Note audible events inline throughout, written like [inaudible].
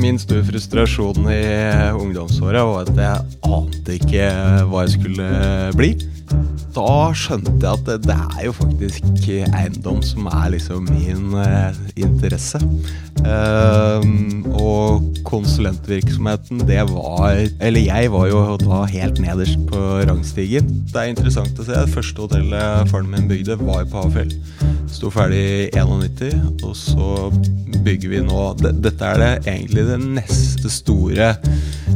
Min store frustrasjon i ungdomsåra var at jeg ante ikke hva jeg skulle bli. Da skjønte jeg at det, det er jo faktisk eiendom som er liksom min eh, interesse. Ehm, og konsulentvirksomheten, det var Eller jeg var jo da helt nederst på rangstigen. Det er interessant å se. Det første hotellet faren min bygde, var på Hafjell. Sto ferdig i 91, og så bygger vi nå Dette er det egentlig det neste store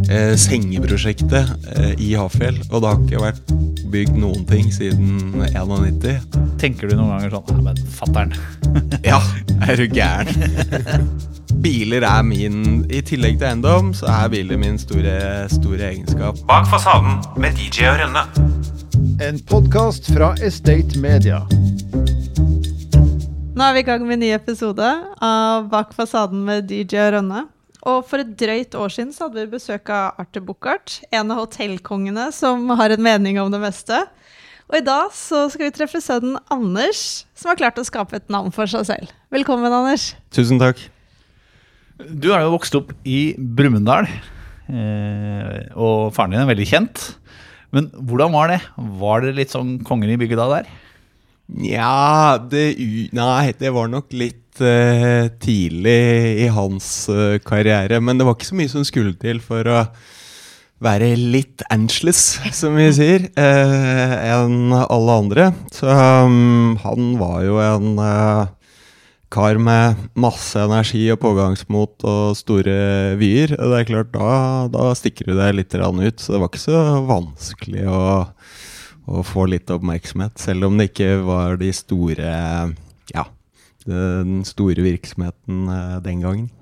eh, sengeprosjektet eh, i Hafjell. Og det har ikke vært bygd noen ting siden 91. Tenker du noen ganger sånn Nei, men fatter'n. [laughs] Ja, er du gæren? [laughs] Biler er min I tillegg til eiendom, så er biler min store, store egenskap. Bak fasaden med DJ og Rønne. En podkast fra Estate Media. Nå er vi i gang med en ny episode av Bak fasaden med DJ og Rønne. Og for et drøyt år siden så hadde vi besøk av Arthur Buchardt, en av hotellkongene som har en mening om det meste. Og i dag så skal vi treffe sønnen Anders, som har klart å skape et navn for seg selv. Velkommen, Anders. Tusen takk. Du er jo vokst opp i Brumunddal, eh, og faren din er veldig kjent. Men hvordan var det? Var det litt sånn kongen i bygget da der? Nja, det Nei, det var nok litt uh, tidlig i hans uh, karriere. Men det var ikke så mye som skulle til for å være litt angeles, som vi sier, eh, enn alle andre. Så um, han var jo en eh, kar med masse energi og pågangsmot og store vyer. Det er klart, da, da stikker du deg litt ut. Så det var ikke så vanskelig å, å få litt oppmerksomhet, selv om det ikke var de store Ja, den store virksomheten eh, den gangen.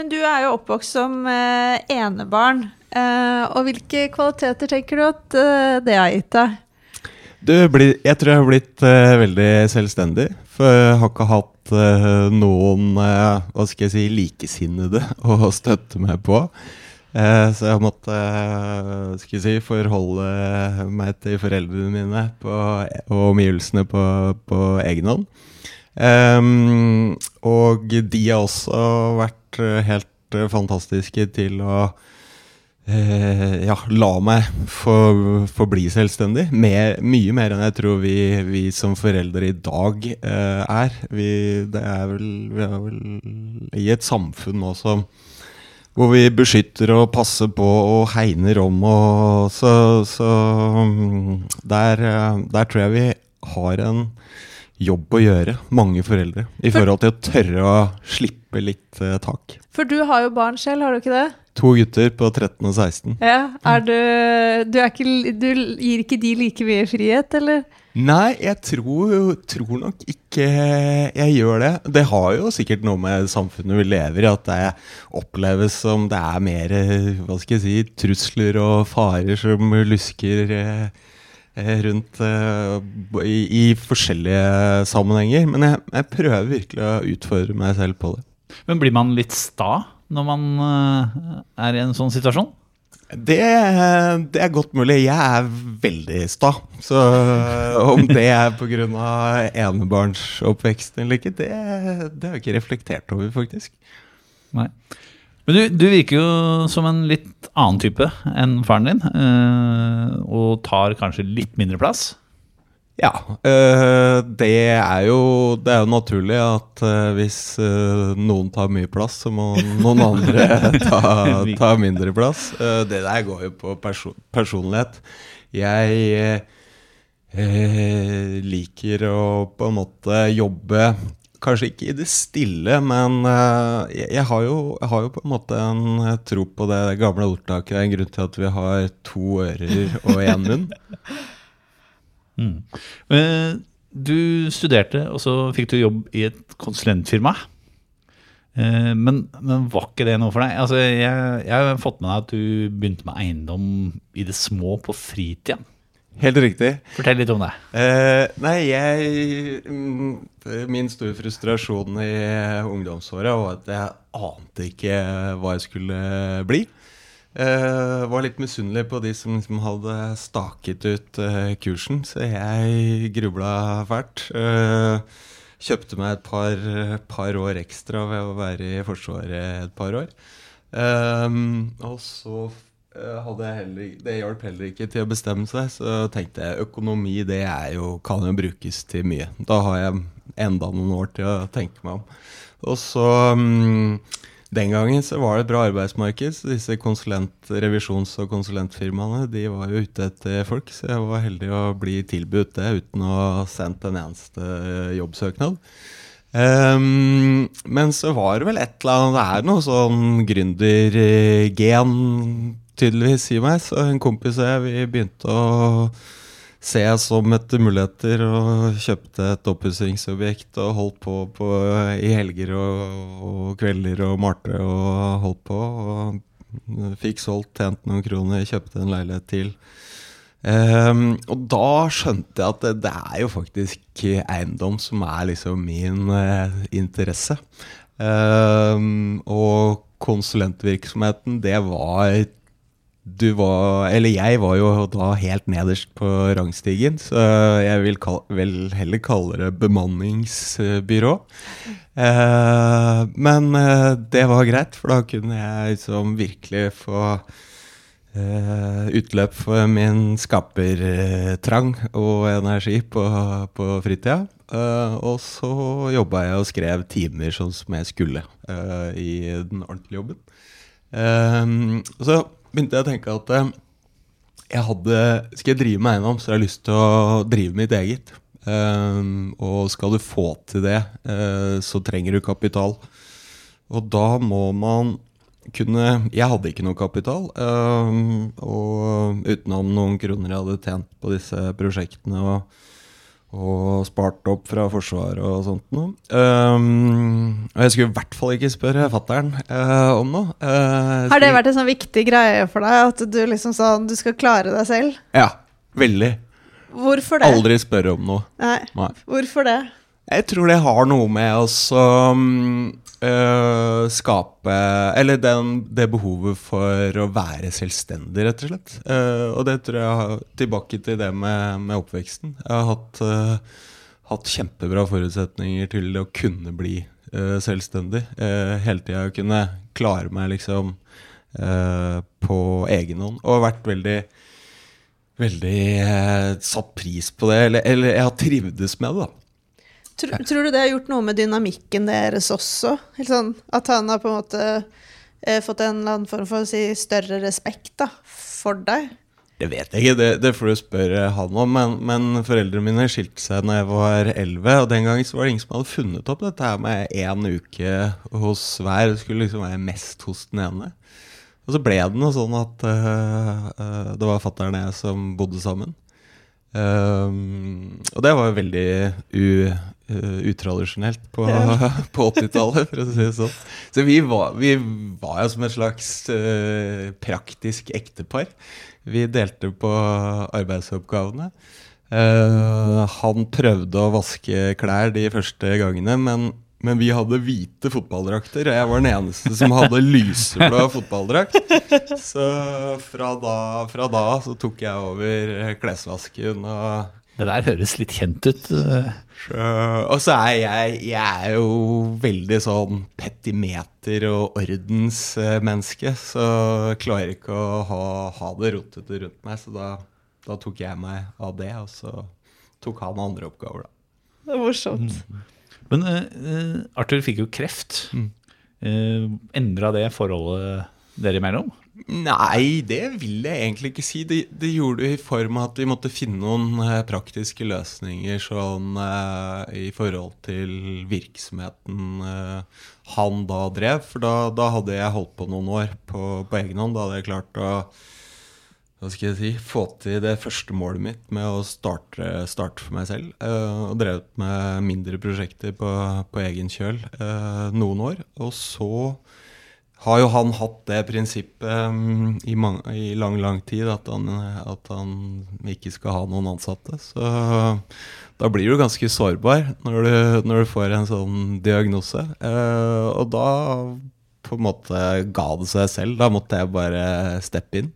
Men du er jo oppvokst som eh, enebarn. Eh, og hvilke kvaliteter tenker du at eh, det har gitt deg? Du, jeg tror jeg har blitt veldig selvstendig. For jeg har ikke hatt noen hva skal jeg si, likesinnede [laughs] å støtte meg på. Så jeg eh, skal jeg si, forholde meg til foreldrene mine på, og omgivelsene på, på egen hånd. Ehm, og de har også vært eh, helt eh, fantastiske til å eh, ja, la meg få, få bli selvstendig. Mer, mye mer enn jeg tror vi, vi som foreldre i dag eh, er. Vi, er vel, vi er vel i et samfunn nå som hvor vi beskytter og passer på og hegner om. Og så så mm, der, eh, der tror jeg vi har en jobb å gjøre, mange foreldre, i For- forhold til å tørre å slippe litt uh, tak. For du har jo barn selv, har du ikke det? To gutter på 13 og 16. Ja, er du, du, er ikke, du gir ikke de like mye frihet, eller? Nei, jeg tror, tror nok ikke jeg gjør det. Det har jo sikkert noe med samfunnet vi lever i, at det oppleves som det er mer eh, hva skal jeg si, trusler og farer som lusker eh, rundt uh, i, i forskjellige sammenhenger. Men jeg, jeg prøver virkelig å utfordre meg selv på det. Men blir man litt sta når man uh, er i en sånn situasjon? Det, det er godt mulig. Jeg er veldig sta. Så om det er pga. enebarnsoppveksten eller ikke, det, det har jeg ikke reflektert over, faktisk. Nei. Men du, du virker jo som en litt annen type enn faren din, øh, og tar kanskje litt mindre plass. Ja. øh, det er jo Det er jo naturlig at øh, hvis noen tar mye plass, så må noen andre [laughs] ta, ta mindre plass. Uh, det der går jo på perso personlighet. Jeg liker å på en måte jobbe Kanskje ikke i det stille, men øh, jeg, har jo, jeg har jo på en måte en øh, tro på det gamle ordtaket. Det er en grunn til at vi har to ører og én munn. [laughs] mm. Du studerte, og så fikk du jobb i et konsulentfirma. Eh, Men, men var ikke det noe for deg? Altså, jeg, jeg har fått med deg at du begynte med eiendom i det små på fritida. Helt riktig. Fortell litt om det. Uh, nei, jeg mm, Min store frustrasjon i ungdomsåra var at jeg ante ikke hva jeg skulle bli. Uh, var litt misunnelig på de som som hadde staket ut uh, kursen, så jeg grubla fælt. Uh, kjøpte meg et par, par år ekstra ved å være i Forsvaret et par år. Ehm, og så heller ikke- Det hjalp heller ikke til å bestemme seg, så tenkte jeg økonomi det jo, kan jo brukes til mye. Da har jeg enda noen år til å tenke meg om. Og så mm, Den gangen så var det et bra arbeidsmarked, så disse konsulent, revisjons- og konsulentfirmaene de var jo ute etter folk, så jeg var heldig å bli tilbudt det uten å ha sendt en eneste jobbsøknad. Um, men så var det vel et eller annet Det er noe sånn gründergen tydeligvis i meg. Så en kompis og jeg vi begynte å se som etter muligheter og kjøpte et oppussingsobjekt og holdt på, på i helger og, og kvelder og malte og holdt på. Og fikk solgt, tjent noen kroner, kjøpte en leilighet til. Um, og da skjønte jeg at det, det er jo faktisk eiendom som er liksom min eh, interesse. Um, og konsulentvirksomheten, det var du var Eller jeg var jo da helt nederst på rangstigen, så jeg vil kal, vel heller kalle det bemanningsbyrå. Eh, men eh, det var greit, for da kunne jeg liksom virkelig få eh, utløp for min skapertrang og energi på, på fritida. Eh, og så jobba jeg og skrev timer sånn som jeg skulle eh, i den ordentlige jobben. Eh, så begynte jeg å tenke at eh, jeg hadde, skal jeg drive med eiendom, så har jeg lyst til å drive mitt eget. Um, og skal du få til det, uh, så trenger du kapital. Og da må man kunne Jeg hadde ikke noe kapital. um, og utenom noen kroner jeg hadde tjent på disse prosjektene og, og spart opp fra Forsvaret og sånt noe. Um, og jeg skulle i hvert fall ikke spørre fatter'n uh, om noe. Eh, Har det vært en sånn viktig greie for deg at du liksom sånn Du skal klare deg selv? Ja, veldig. Hvorfor det? Aldri spørre om noe. Nei. Nei. Hvorfor det? Jeg tror det har noe med å så, øh, skape Eller den, det behovet for å være selvstendig, rett og slett. Uh, og det tror jeg Tilbake til det med, med oppveksten. Jeg har hatt, uh, hatt kjempebra forutsetninger til å kunne bli selvstendig. Hele tida kunne klare meg liksom på egen hånd. Og vært veldig Veldig eh, satt pris på det. Eller, eller jeg har trivdes med det, da. Tror, tror du det har gjort noe med dynamikken deres også? Sånn, at han har på en måte eh, fått en eller annen form for å si, større respekt da, for deg? Det vet jeg ikke, det, det får du spørre han om. Men, men foreldrene mine skilte seg da jeg var 11, og den gangen var det ingen som hadde funnet opp dette her med én uke hos hver. Det skulle liksom være mest hos den ene. Og så ble det noe sånn at uh, uh, det var fatter'n og jeg som bodde sammen. Um, og det var jo veldig u, uh, utradisjonelt på, [laughs] på 80-tallet, for å si det sånn. Så vi var, vi var jo som et slags uh, praktisk ektepar. Vi delte på arbeidsoppgavene. Uh, han prøvde å vaske klær de første gangene, men, men vi hadde hvite fotballdrakter, og jeg var den eneste som hadde lyseblå [laughs] fotballdrakt. Så fra da, fra da så tok jeg over klesvasken og Det der høres litt kjent ut. eh. så, og så er jeg, jeg er jo veldig sånn petimeter- og ordensmenneske, så klarer ikke å ha, ha det rotete rundt meg. Så da, da tok jeg meg av det, og så tok han andre oppgaver, da. Det er morsomt. Men eh, eh, Arthur fikk jo kreft. Mm. Uh, Endra det forholdet dere imellom? Nei, det vil jeg egentlig ikke si. Det, det gjorde det i form av at vi måtte finne noen eh, praktiske løsninger sånn uh, i forhold til virksomheten uh, han da drev. For da, da hadde jeg holdt på noen år på, på egen hånd. Da hadde jeg klart å hva skal jeg si, få til det første målet mitt med å starte, starte for meg selv. eh, og drevet med mindre prosjekter på, på egen kjøl eh, noen år. Og så har jo han hatt det prinsippet mm, i, mange, i lang, lang tid at han, at han ikke skal ha noen ansatte. Så da blir du ganske sårbar når du, når du får en sånn diagnose. Eh, og da på en måte ga det seg selv. Da måtte jeg bare steppe inn.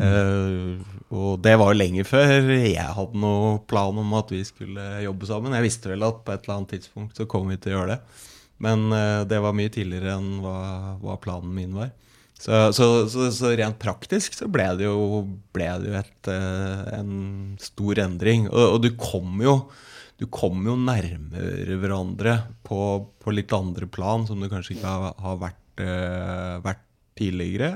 Eh, og det var jo lenge før jeg hadde noen plan om at vi skulle jobbe sammen. Jeg visste vel at på et eller annet tidspunkt så kom vi til å gjøre det. Men uh, det var mye tidligere enn hva, hva planen min var. Så, så, så, så rent praktisk så ble det jo, ble det jo et, uh, en stor endring. Og, og du kom jo du kom jo nærmere hverandre på, på litt andre plan, som du kanskje ikke har, har vært, vært tidligere.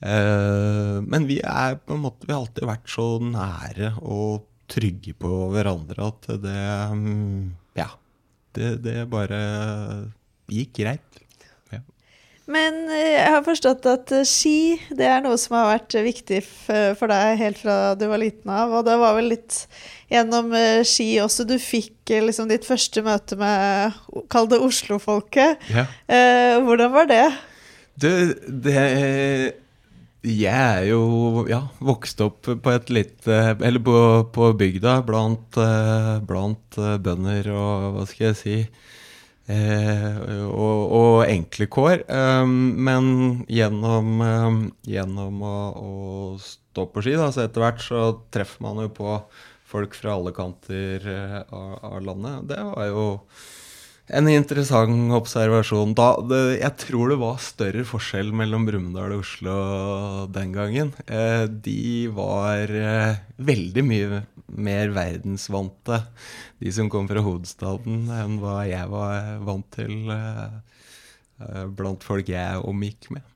Eh, men vi er på en måte Vi har alltid vært så nære og trygge på hverandre at det mm, Ja. Det, det bare gikk greit. Ja. Men eh, jeg har forstått at ski det er noe som har vært viktig for deg helt fra du var liten av. Og det var vel litt gjennom eh, ski også du fikk liksom ditt første møte med Kall det Oslofolket. Ja. Hvordan var det? Du, det Jeg er jo ja, vokst opp på et litt eh, Eller på, på bygda blant, eh, blant eh, bønder og hva skal jeg si eh, og, og enkle kår. Eh, men gjennom, eh, gjennom å, å stå på ski, da, så etter hvert så treffer man jo på folk fra alle kanter av, av landet. Det var jo en interessant observasjon. Da, det, jeg tror det var større forskjell mellom Brumunddal og Oslo den gangen. Eh, de var eh, veldig mye mer verdensvante, de som kom fra hovedstaden, enn hva jeg var vant til eh, eh, blant folk jeg omgikk med.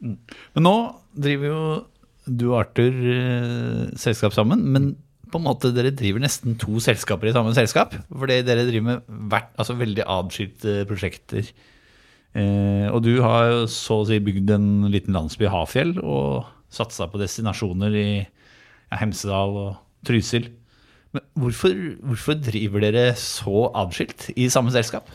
Men nå driver jo du og Arthur eh, selskap sammen, men på en måte dere driver nesten to selskaper i samme selskap. Fordi dere driver med hvert, altså veldig adskilte prosjekter. Eh, og du har så å si bygd en liten landsby Hafjell og satsa på destinasjoner i ja, Hemsedal og Trysil. Men hvorfor, hvorfor driver dere så adskilt i samme selskap?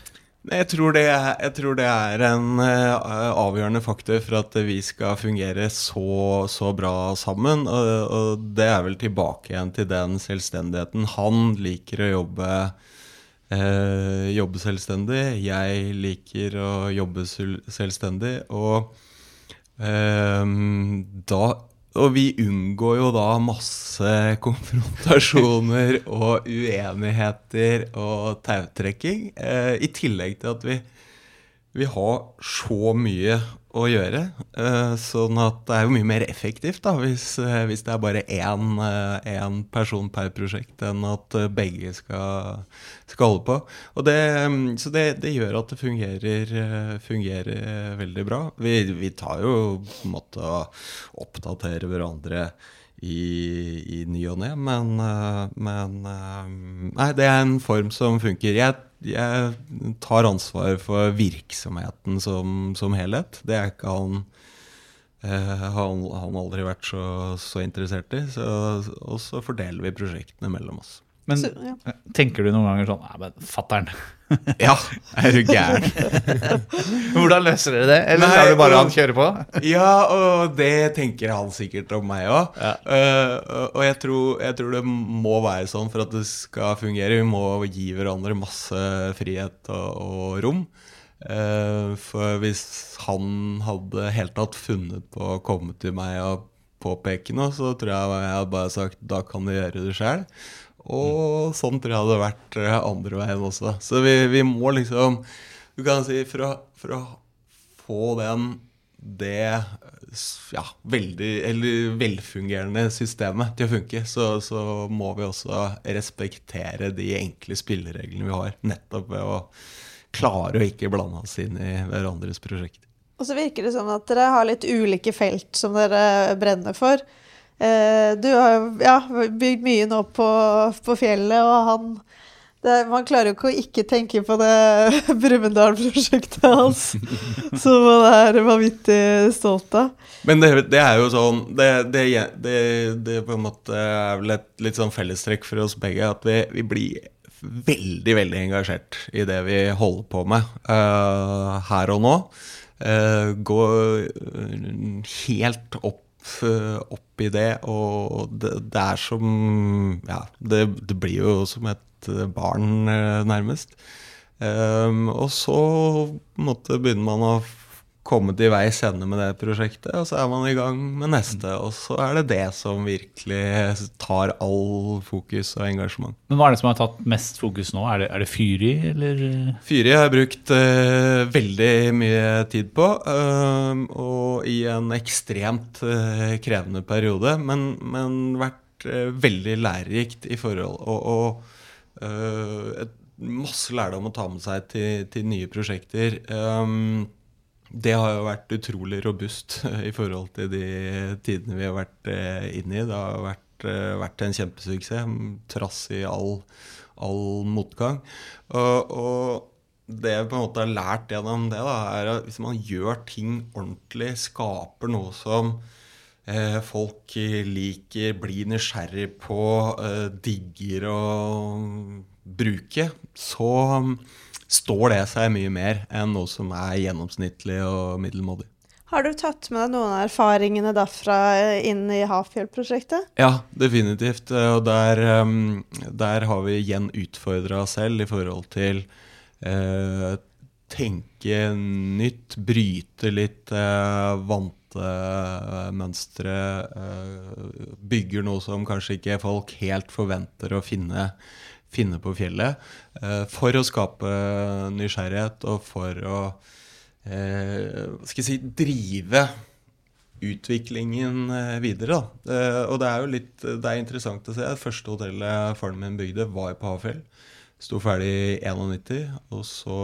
Jeg tror det er, jeg tror det er en uh, avgjørende faktor for at vi skal fungere så, så bra sammen. Og, og det er vel tilbake igjen til den selvstendigheten. Han liker å jobbe, uh, jobbe selvstendig. Jeg liker å jobbe selvstendig. Og uh, da og vi unngår jo da masse [laughs] konfrontasjoner og uenigheter og tautrekking. Eh, I tillegg til at vi, vi har så mye å gjøre. Eh, sånn at det er jo mye mer effektivt da, hvis, eh, hvis det er bare én, eh, én person per prosjekt, enn at begge skal, skal holde på. Det, mm, så det, det gjør at det fungerer, fungerer veldig bra. Vi, vi tar jo på en måte og oppdaterer hverandre i, i ny og ne, men, men Nei, det er en form som funker. Jeg, jeg tar ansvar for virksomheten som, som helhet. Det er ikke han eh, har han, han aldri vært så, så interessert i. Så, og så fordeler vi prosjektene mellom oss. Men Så, ja. tenker du noen ganger sånn Nei, men fatter'n. [laughs] Ja, er du gæren? [laughs] Hvordan løser dere det? Eller lar du bare og- han kjøre på? [laughs] Ja, og det tenker han sikkert om meg òg. Ja. og jeg tror, jeg tror det må være sånn for at det skal fungere. Vi må gi hverandre masse frihet og, og rom. Uh, for hvis han hadde helt tatt funnet på å komme til meg og påpeke noe, så tror jeg jeg hadde bare sagt da kan du gjøre det sjøl. Og sånn tror jeg det hadde vært eh, andre veien også. Så vi, vi må liksom Du kan si for å, for å få den det ja, veldig, eller velfungerende systemet til å funke, så, så må vi også respektere de enkle spillereglene vi har. Nettopp ved å klare å ikke blande oss inn i hverandres prosjekter. Og så virker det sånn at dere har litt ulike felt som dere brenner for. Eh, du har ja, bygd mye nå på, på fjellet, og han det, Man klarer jo ikke å ikke tenke på det [laughs] Brumunddal-prosjektet hans, [laughs] som man er vanvittig stolt av. Men det, det er jo sånn det, det, det, på en måte er vel et litt sånn fellestrekk for oss begge at vi, vi blir veldig, veldig engasjert i det vi holder på med uh, her og nå. Uh, gå eh, helt opp, eh, opp i det, og det, det er som Ja, det, det blir jo som et barn, eh, nærmest. Um, og så måte begynner man å kommet i veis ende med det prosjektet, og så er man i gang med neste. Og så er det det som virkelig tar all fokus og engasjement. Men hva er det som har tatt mest fokus nå? Er det, er det Fyri, eller? Fyri har jeg brukt uh, veldig mye tid på, uh, og i en ekstremt uh, krevende periode, men, men vært eh, veldig lærerikt i forhold og, og masse lærdom å ta med seg til, til nye prosjekter. Um, det har jo vært utrolig robust i forhold til de tidene vi har vært eh, inne i. Det har vært, eh, vært en kjempesuksess, trass i all, all motgang. Og, og det jeg på en måte har lært gjennom det, da, er at hvis man gjør ting ordentlig, skaper noe som eh, folk liker, blir nysgjerrig på, eh, digger å bruke, så står det seg mye mer enn noe som er gjennomsnittlig og middelmådig. Har du tatt med deg noen av erfaringene derfra inn i Hafjell-prosjektet? Ja, definitivt. Og der, um, der har vi igjen utfordra oss selv i forhold til eh, tenke nytt, bryte litt eh, vante mønstre. Eh, bygger noe som kanskje ikke folk helt forventer å finne, finne på fjellet. eh, for å skape nysgjerrighet og for å eh, skal jeg si, drive utviklingen eh, videre. Da. Og det er jo litt det er interessant å se. Det første hotellet faren min bygde, var på Havfjell. Sto ferdig i 91, og så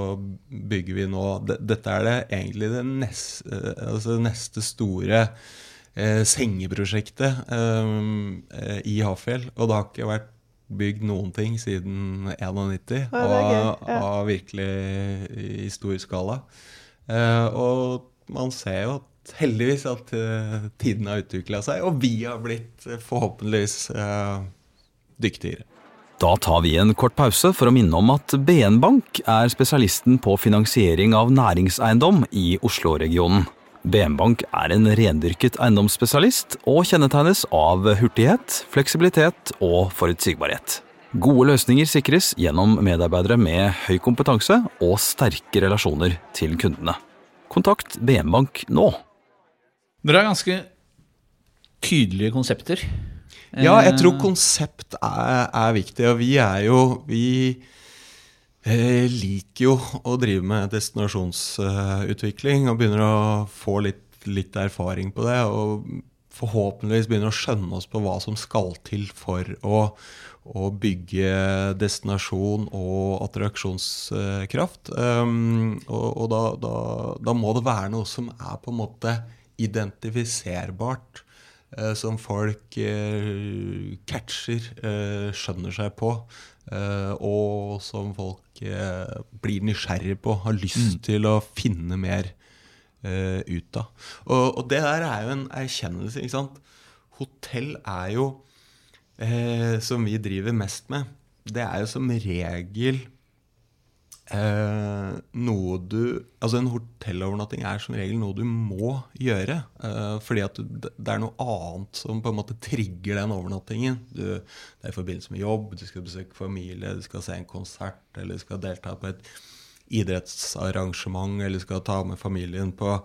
bygger vi nå Dette er det egentlig det neste, altså neste store eh, sengeprosjektet eh, i Hafjell. Og det har ikke vært bygd noen ting siden 91 og av, ja. av virkelig i stor skala. Eh, og man ser jo at heldigvis at eh, tiden har utvikla seg, og vi har blitt eh, forhåpentligvis eh, dyktigere. Da tar vi en kort pause for å minne om at BN Bank er spesialisten på finansiering av næringseiendom i Oslo-regionen. BN Bank er en rendyrket eiendomsspesialist og kjennetegnes av hurtighet, fleksibilitet og forutsigbarhet. Gode løsninger sikres gjennom medarbeidere med høy kompetanse og sterke relasjoner til kundene. Kontakt BN Bank nå. Dere har ganske tydelige konsepter. Ja, jeg tror Eh, konsept er, er viktig, og vi er jo Vi eh, liker jo å drive med destinasjonsutvikling og begynner å få litt, litt erfaring på det. Og forhåpentligvis begynner å skjønne oss på hva som skal til for å, å bygge destinasjon og attraksjonskraft. Um, og og da, da, da må det være noe som er på en måte identifiserbart eh, som folk eh, catcher, skjønner seg på, og som folk eh, blir nysgjerrig på, har lyst til å finne mer eh, ut av. Og, og det der er jo en erkjennelse, ikke sant. Hotell er jo, eh, som vi driver mest med, det er jo som regel Eh, noe du Altså En hotellovernatting er som regel noe du må gjøre. Eh, fordi at du, det er noe annet som på en måte trigger den overnattingen. Du, det er i forbindelse med jobb, du skal besøke familie, du skal se en konsert, eller du skal delta på et idrettsarrangement, eller du skal ta med familien på,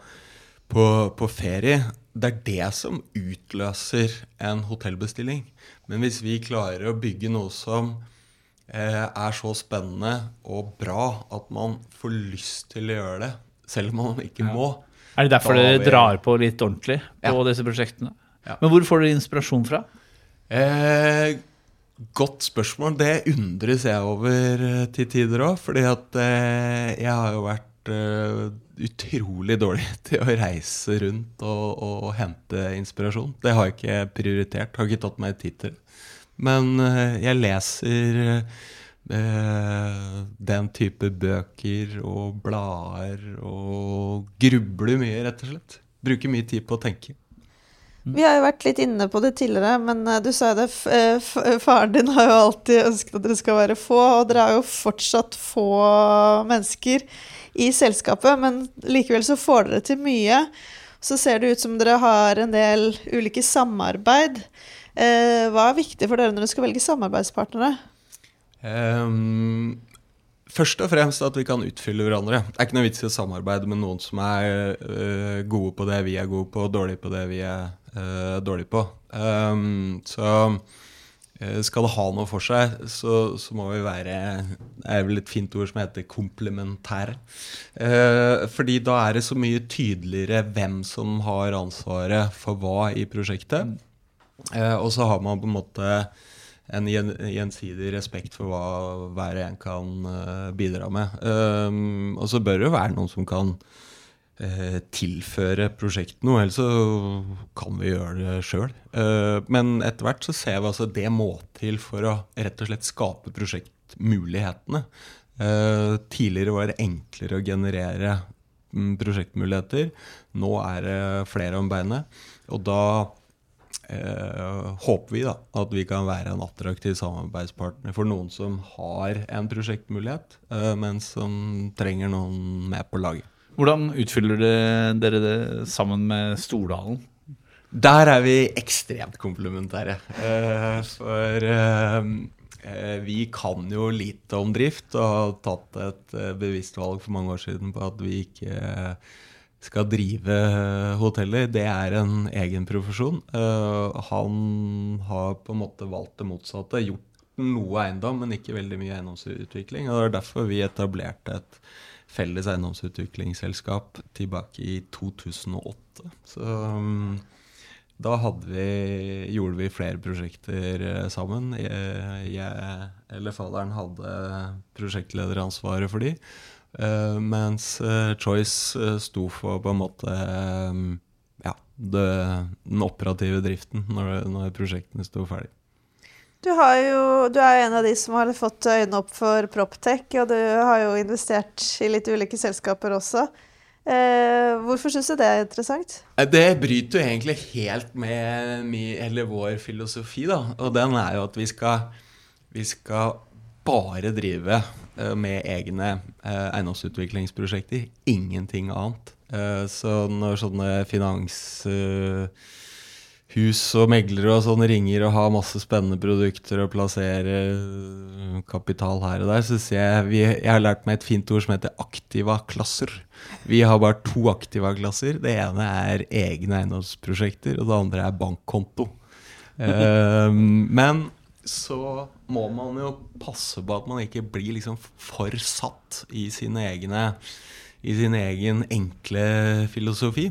på, på ferie. Det er det som utløser en hotellbestilling. Men hvis vi klarer å bygge noe som er så spennende og bra at man får lyst til å gjøre det, selv om man ikke må. Er det derfor dere drar på litt ordentlig på Ja. disse prosjektene? Ja. Men hvor får dere inspirasjon fra? Eh, godt spørsmål. Det undres jeg over eh, til tider òg. Fordi at eh, jeg har jo vært eh, utrolig dårlig [laughs] til å reise rundt og, og, hente inspirasjon. Det har jeg ikke prioritert. Har ikke tatt meg tid til. Men eh, jeg leser eh, den type bøker og blader og grubler mye, rett og slett. Bruker mye tid på å tenke. Vi har jo vært litt inne på det tidligere, men eh, du sa jo det. Faren din har jo alltid ønsket at dere skal være få, og dere er jo fortsatt få mennesker i selskapet, men likevel så får dere til mye. Så ser det ut som dere har en del ulike samarbeid. Eh, Hva er viktig for dere når dere skal velge samarbeidspartnere? Um, først og fremst at vi kan utfylle hverandre. Det er ikke noe vits i å samarbeide med noen som er uh, gode på det vi er gode på, og dårlige på det vi er uh, dårlige på. Um, så skal det ha noe for seg, så, så må vi være Det er vel et fint ord som heter komplementære. Eh, fordi da er det så mye tydeligere hvem som har ansvaret for hva i prosjektet. Eh, og så har man på en måte en gjensidig respekt for hva hver en kan eh, bidra med. Um, og så bør det jo være noen som kan eh, tilføre prosjektet noe, ellers så kan vi gjøre det sjøl. men etter hvert så ser vi altså det må til for å rett og slett skape prosjektmulighetene. Eh, tidligere var det enklere å generere mm, prosjektmuligheter. Nå er det flere om beinet. Og da eh, håper vi da at vi kan være en attraktiv samarbeidspartner for noen som har en prosjektmulighet, eh, men som trenger noen med på laget. Hvordan utfyller det- dere det sammen med Stordalen? Der er vi ekstremt komplementære. Eh, for eh, eh, vi kan jo lite om drift og har tatt et eh, bevisst valg for mange år siden på at vi ikke skal drive hoteller. Det er en egen profesjon. Eh, han har på en måte valgt det motsatte. Gjort noe eiendom, men ikke veldig mye eiendomsutvikling. og Det er derfor vi etablerte et felles eiendomsutviklingsselskap tilbake i 2008. Så um, da vi, gjorde vi flere prosjekter eh, sammen. Jeg, jeg eller faderen hadde prosjektlederansvaret for de. Eh, mens eh, Choice eh, sto for på en måte ja, det, den operative driften når, når prosjektene sto ferdig. Du, har jo, du er jo en av de som har fått øynene opp for Proptech, og du har jo investert i litt ulike selskaper også. Eh, hvorfor syns du det er interessant? Det bryter jo egentlig helt med mi, eller vår filosofi, da. Og den er jo at vi skal, vi skal bare drive eh, med egne eh, eiendomsutviklingsprosjekter. Ingenting annet. Eh, så når sånne finanshus og meglere og sånn ringer og har masse spennende produkter og plasserer kapital her og der, så ser jeg vi, Jeg har lært meg et fint ord som heter aktiva-klasser. Vi har bare to aktiva-klasser. Det ene er egne eiendomsprosjekter, og det andre er bankkonto. [laughs] Men så må man jo passe på at man ikke blir liksom for satt i egne i sin egen enkle filosofi.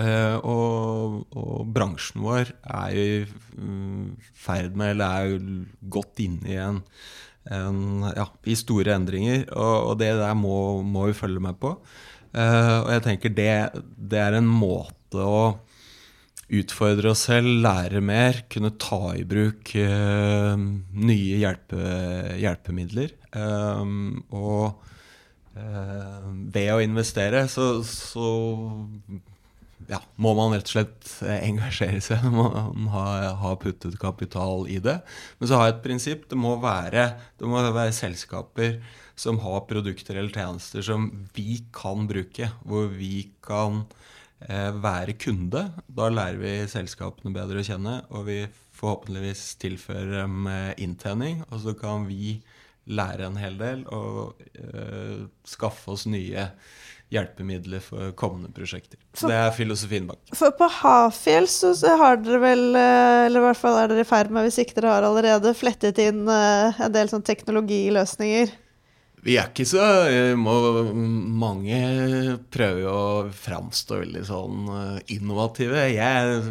Uh, og, og bransjen vår er jo i mm, ferd med, eller er jo godt inne i en, en ja, i store endringer. Og, og det der må, må vi følge med på. Uh, og jeg tenker det, det er en måte å utfordre oss selv, lære mer, kunne ta i bruk eh, nye hjelpe, hjelpemidler. Eh, og eh, ved å investere så, så ja, må man rett og slett engasjere seg. Man ha, ha puttet kapital i det. Men så har jeg et prinsipp. Det må være, det må være selskaper som har produkter eller tjenester som vi kan bruke. Hvor vi kan være kunde. Da lærer vi selskapene bedre å kjenne, og vi forhåpentligvis tilfører dem eh, inntjening. Og så kan vi lære en hel del og eh, skaffe oss nye hjelpemidler for kommende prosjekter. Så det er filosofien bak. For på Hafjell så har dere vel, eh, eller i hvert fall er dere i ferd med, hvis ikke dere har allerede, flettet inn eh, en del sånn teknologiløsninger. Vi er ikke så eh, må, Mange prøver jo å framstå veldig sånn eh, innovative. Jeg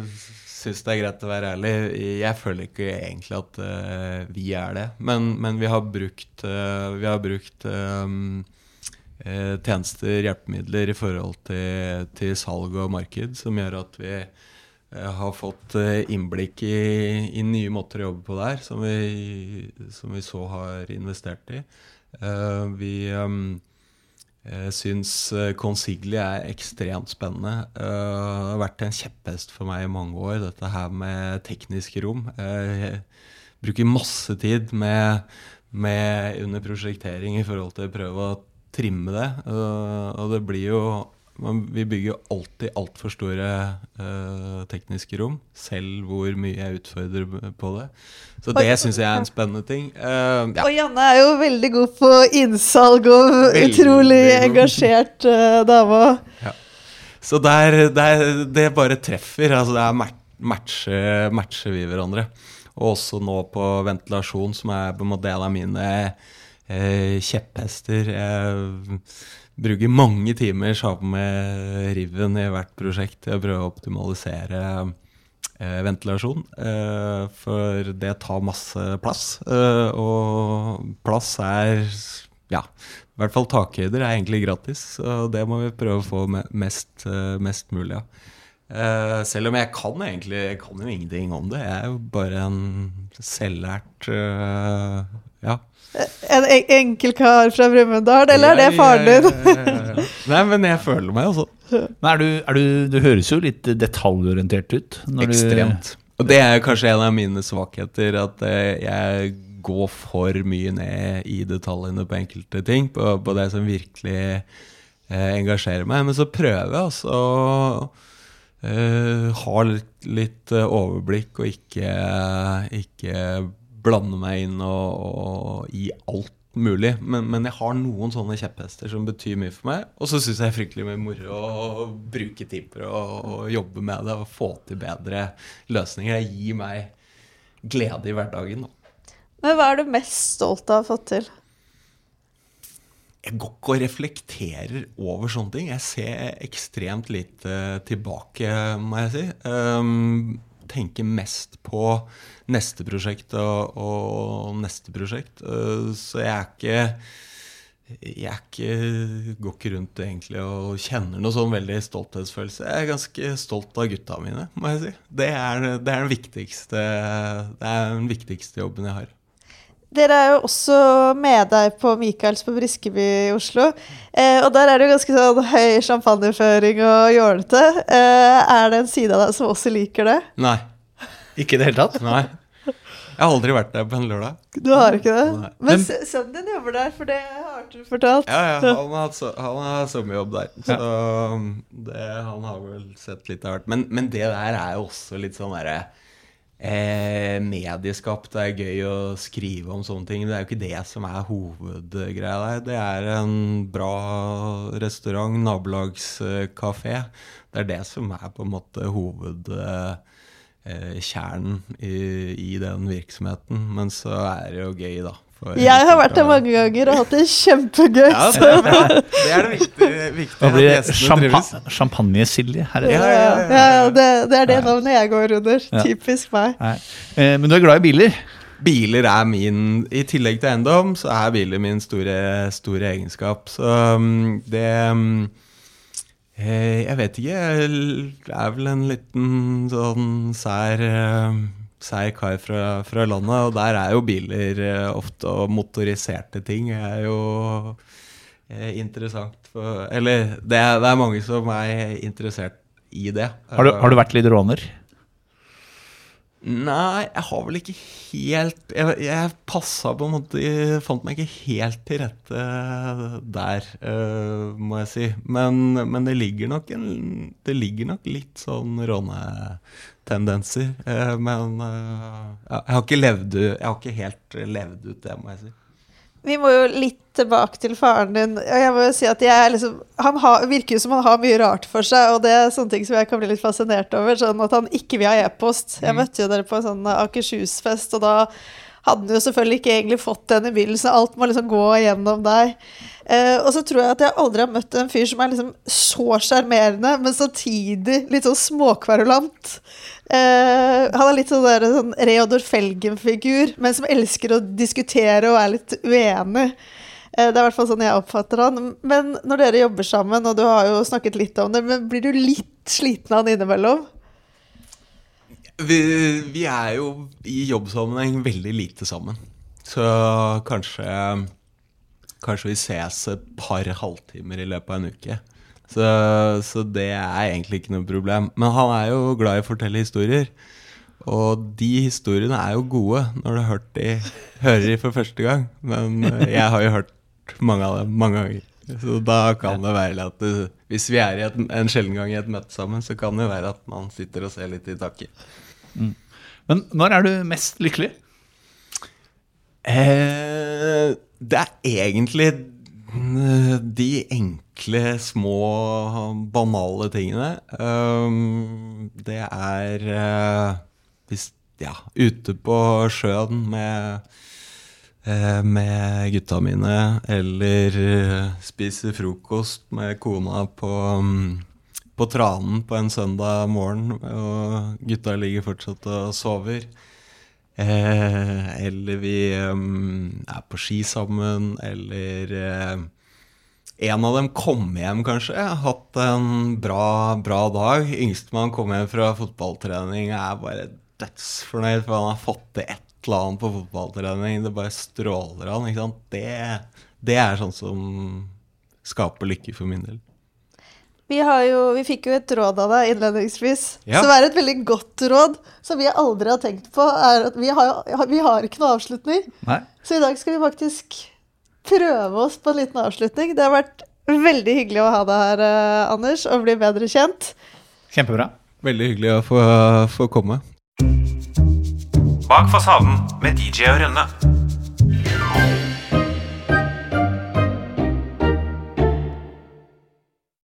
syns det er greit å være ærlig. Jeg føler ikke egentlig at uh, vi er det. Men, men vi har brukt, uh, vi har brukt um, uh, tjenester, hjelpemidler i forhold til, til salg og marked, som gjør at vi har fått innblikk i, i nye måter å jobbe på der, som vi, som vi så har investert i. Eh, vi um, syns eh, Consigli er ekstremt spennende. Eh, det har vært en kjepphest for meg i mange år, dette her med tekniske rom. Eh, Jeg bruker masse tid med, med under prosjektering i forhold til å prøve å trimme det. Eh, Og det blir jo Man, vi bygger jo alltid altfor store eh, tekniske rom, selv hvor mye jeg utfordrer på det. Så det syns jeg er en spennende ting. Uh, ja. Og Janne er jo veldig god på innsalg og Veldig utrolig god. engasjert uh, dame. Så der, der, det bare treffer. Altså det er mat- matcher vi hverandre. Og også nå på ventilasjon, som er på en måte en av mine eh, kjepphester. Jeg bruker mange timer sammen med Riven i hvert prosjekt til å prøve å optimalisere eh, ventilasjon. Eh, for det tar masse plass. Eh, og plass er ja, i hvert fall takhøyder er egentlig gratis, og det må vi prøve å få mest, eh, mest mulig av. Eh, selv om jeg kan egentlig jeg kan jo ingenting om det. Jeg er jo bare en selvlært eh, ja. En en enkel kar fra Brumunddal, eller er det faren din? Nei, men jeg føler meg jo sånn. Men du, du, du høres jo litt detaljorientert ut. når du- Ekstremt. Og det er kanskje en av mine svakheter, at eh, jeg går for mye ned i detaljene på enkelte ting, på, på det som virkelig eh, engasjerer meg. Men så prøver jeg altså å eh, ha litt, litt overblikk og ikke, ikke blande meg inn og, og i alt mulig. Men, men jeg har noen sånne kjepphester som betyr mye for meg. Og så syns jeg det er fryktelig mye moro å bruke tid på det og, jobbe med det og få til bedre løsninger. Det gir meg glede i hverdagen. Men hva er du mest stolt av å ha fått til? Jeg går ikke og reflekterer over sånne ting. Jeg ser ekstremt lite tilbake, må jeg si. Um, tenker mest på neste prosjekt og, og neste prosjekt. Uh, så jeg er ikke jeg ikke, går ikke rundt egentlig og kjenner noe sånn veldig stolthetsfølelse. Jeg er ganske stolt av gutta mine, må jeg si. Det er, det er, den, viktigste, det er den viktigste jobben jeg har. Dere er jo også med deg på Michaels på Briskeby i Oslo. Eh, og der er det jo ganske sånn høy champagneføring og jålete. Eh, er det en side av deg som også liker det? Nei. Ikke i det hele tatt? Nei. Jeg har aldri vært der på en lørdag. Du har ikke det? Nei. Men Men- sønnen din jobber der, for det har du fortalt. Ja, ja, han har, hatt så- han har sommerjobb der. Så um, det, han har vel sett litt av hvert. Men, men det der er jo også litt sånn derre eh, Medieskapt. Det er gøy å skrive om sånne ting. Det er jo ikke det som er hovedgreia der. Det er en bra restaurant, nabolagskafé. Det er det som er på en måte hovedkjernen i, i den virksomheten. Men så er det jo gøy, da. Jeg har vært der mange ganger og hatt det kjempegøy. ja, det er. Det er det viktige. viktige det blir det champa champagnesilje her. Ja, Ja, ja, ja, ja. det, det er det navnet jeg går under. Ja. Typisk meg. Eh, men du er glad i biler? Biler er min I tillegg til eiendom, så er biler min store, store egenskap. Så um, det um, eh, Jeg vet ikke. Jeg er vel en liten sånn sær eh, Sær kar fra, fra landet, og der er jo biler eh, ofte, og motoriserte ting er jo eh, interessant for Eller det det er mange som er interessert i det. Har du, har du vært litt råner? Nei, jeg har vel ikke helt Jeg, jeg passa på en måte Jeg fant meg ikke helt til rette der, uh, må jeg si. Men, men det ligger nok en, Det ligger nok litt sånn rånetendenser. Uh, men uh, jeg har ikke levd Jeg har ikke helt levd ut det, må jeg si. Vi må jo litt tilbake til faren din. Og jeg må jo si at jeg liksom, Han har, virker jo som han har mye rart for seg, og det er sånne ting som jeg kan bli litt fascinert over. Sånn at han ikke vil ha e-post. Jeg møtte jo dere på en sånn Akershus-fest, og da hadde han jo selvfølgelig ikke egentlig fått den i så Alt må liksom gå gjennom deg. Eh, og så tror jeg at jeg aldri har møtt en fyr som er liksom så sjarmerende, men samtidig litt sånn småkverulant. Eh, han er litt sånn, der, sånn Reodor Felgen-figur, men som elsker å diskutere og er litt uenig. Eh, det er i hvert fall sånn jeg oppfatter han. Men når dere jobber sammen, og du har jo snakket litt om det, men blir du litt sliten av han innimellom? Vi, vi er jo i jobbsammenheng veldig lite sammen. Så kanskje Kanskje vi ses et par halvtimer i løpet av en uke. Så, så det er egentlig ikke noe problem. Men han er jo glad i å fortelle historier. Og de historiene er jo gode når du hørt de, hører de for første gang. Men eh, jeg har jo hørt mange av dem mange ganger. Så da kan det være at det, hvis vi er et, en sjelden gang i et møte sammen, så kan det være at man sitter og ser litt i taket. Men når er du mest lykkelig? Eh, det er egentlig mm, de enkle, små, banale tingene. Um, det er eh, hvis, ja, ute på sjøen med, eh, med gutta mine, eller eh, spise frokost med kona på, mm, på Tranen på en søndag morgen, og gutta ligger fortsatt og sover. Eh, eller vi er på ski sammen, eller eh, en av dem kommer hjem, kanskje. Hatt en bra, bra dag. Yngstemann kommer hjem fra fotballtrening og er bare dødsfornøyd, for han har fått til et eller annet på fotballtrening. Det bare stråler han. ikke sant? Det, det er sånn som skaper lykke for min del. Vi, har jo, vi fikk jo et råd av deg innledningsvis, Ja. som er et veldig godt råd, som vi aldri har tenkt på. er at Vi har, vi har ikke noe avslutning, Nei? så i dag skal vi faktisk prøve oss på en liten avslutning. Det har vært veldig hyggelig å ha deg her, eh, Anders, og bli bedre kjent. Kjempebra. Veldig hyggelig å få, få komme. Bak fasaden med DJ og Rønne.